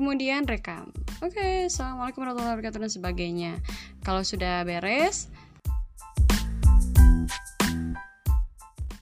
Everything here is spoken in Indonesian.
kemudian rekam. Oke assalamualaikum warahmatullahi wabarakatuh dan sebagainya. Kalau sudah beres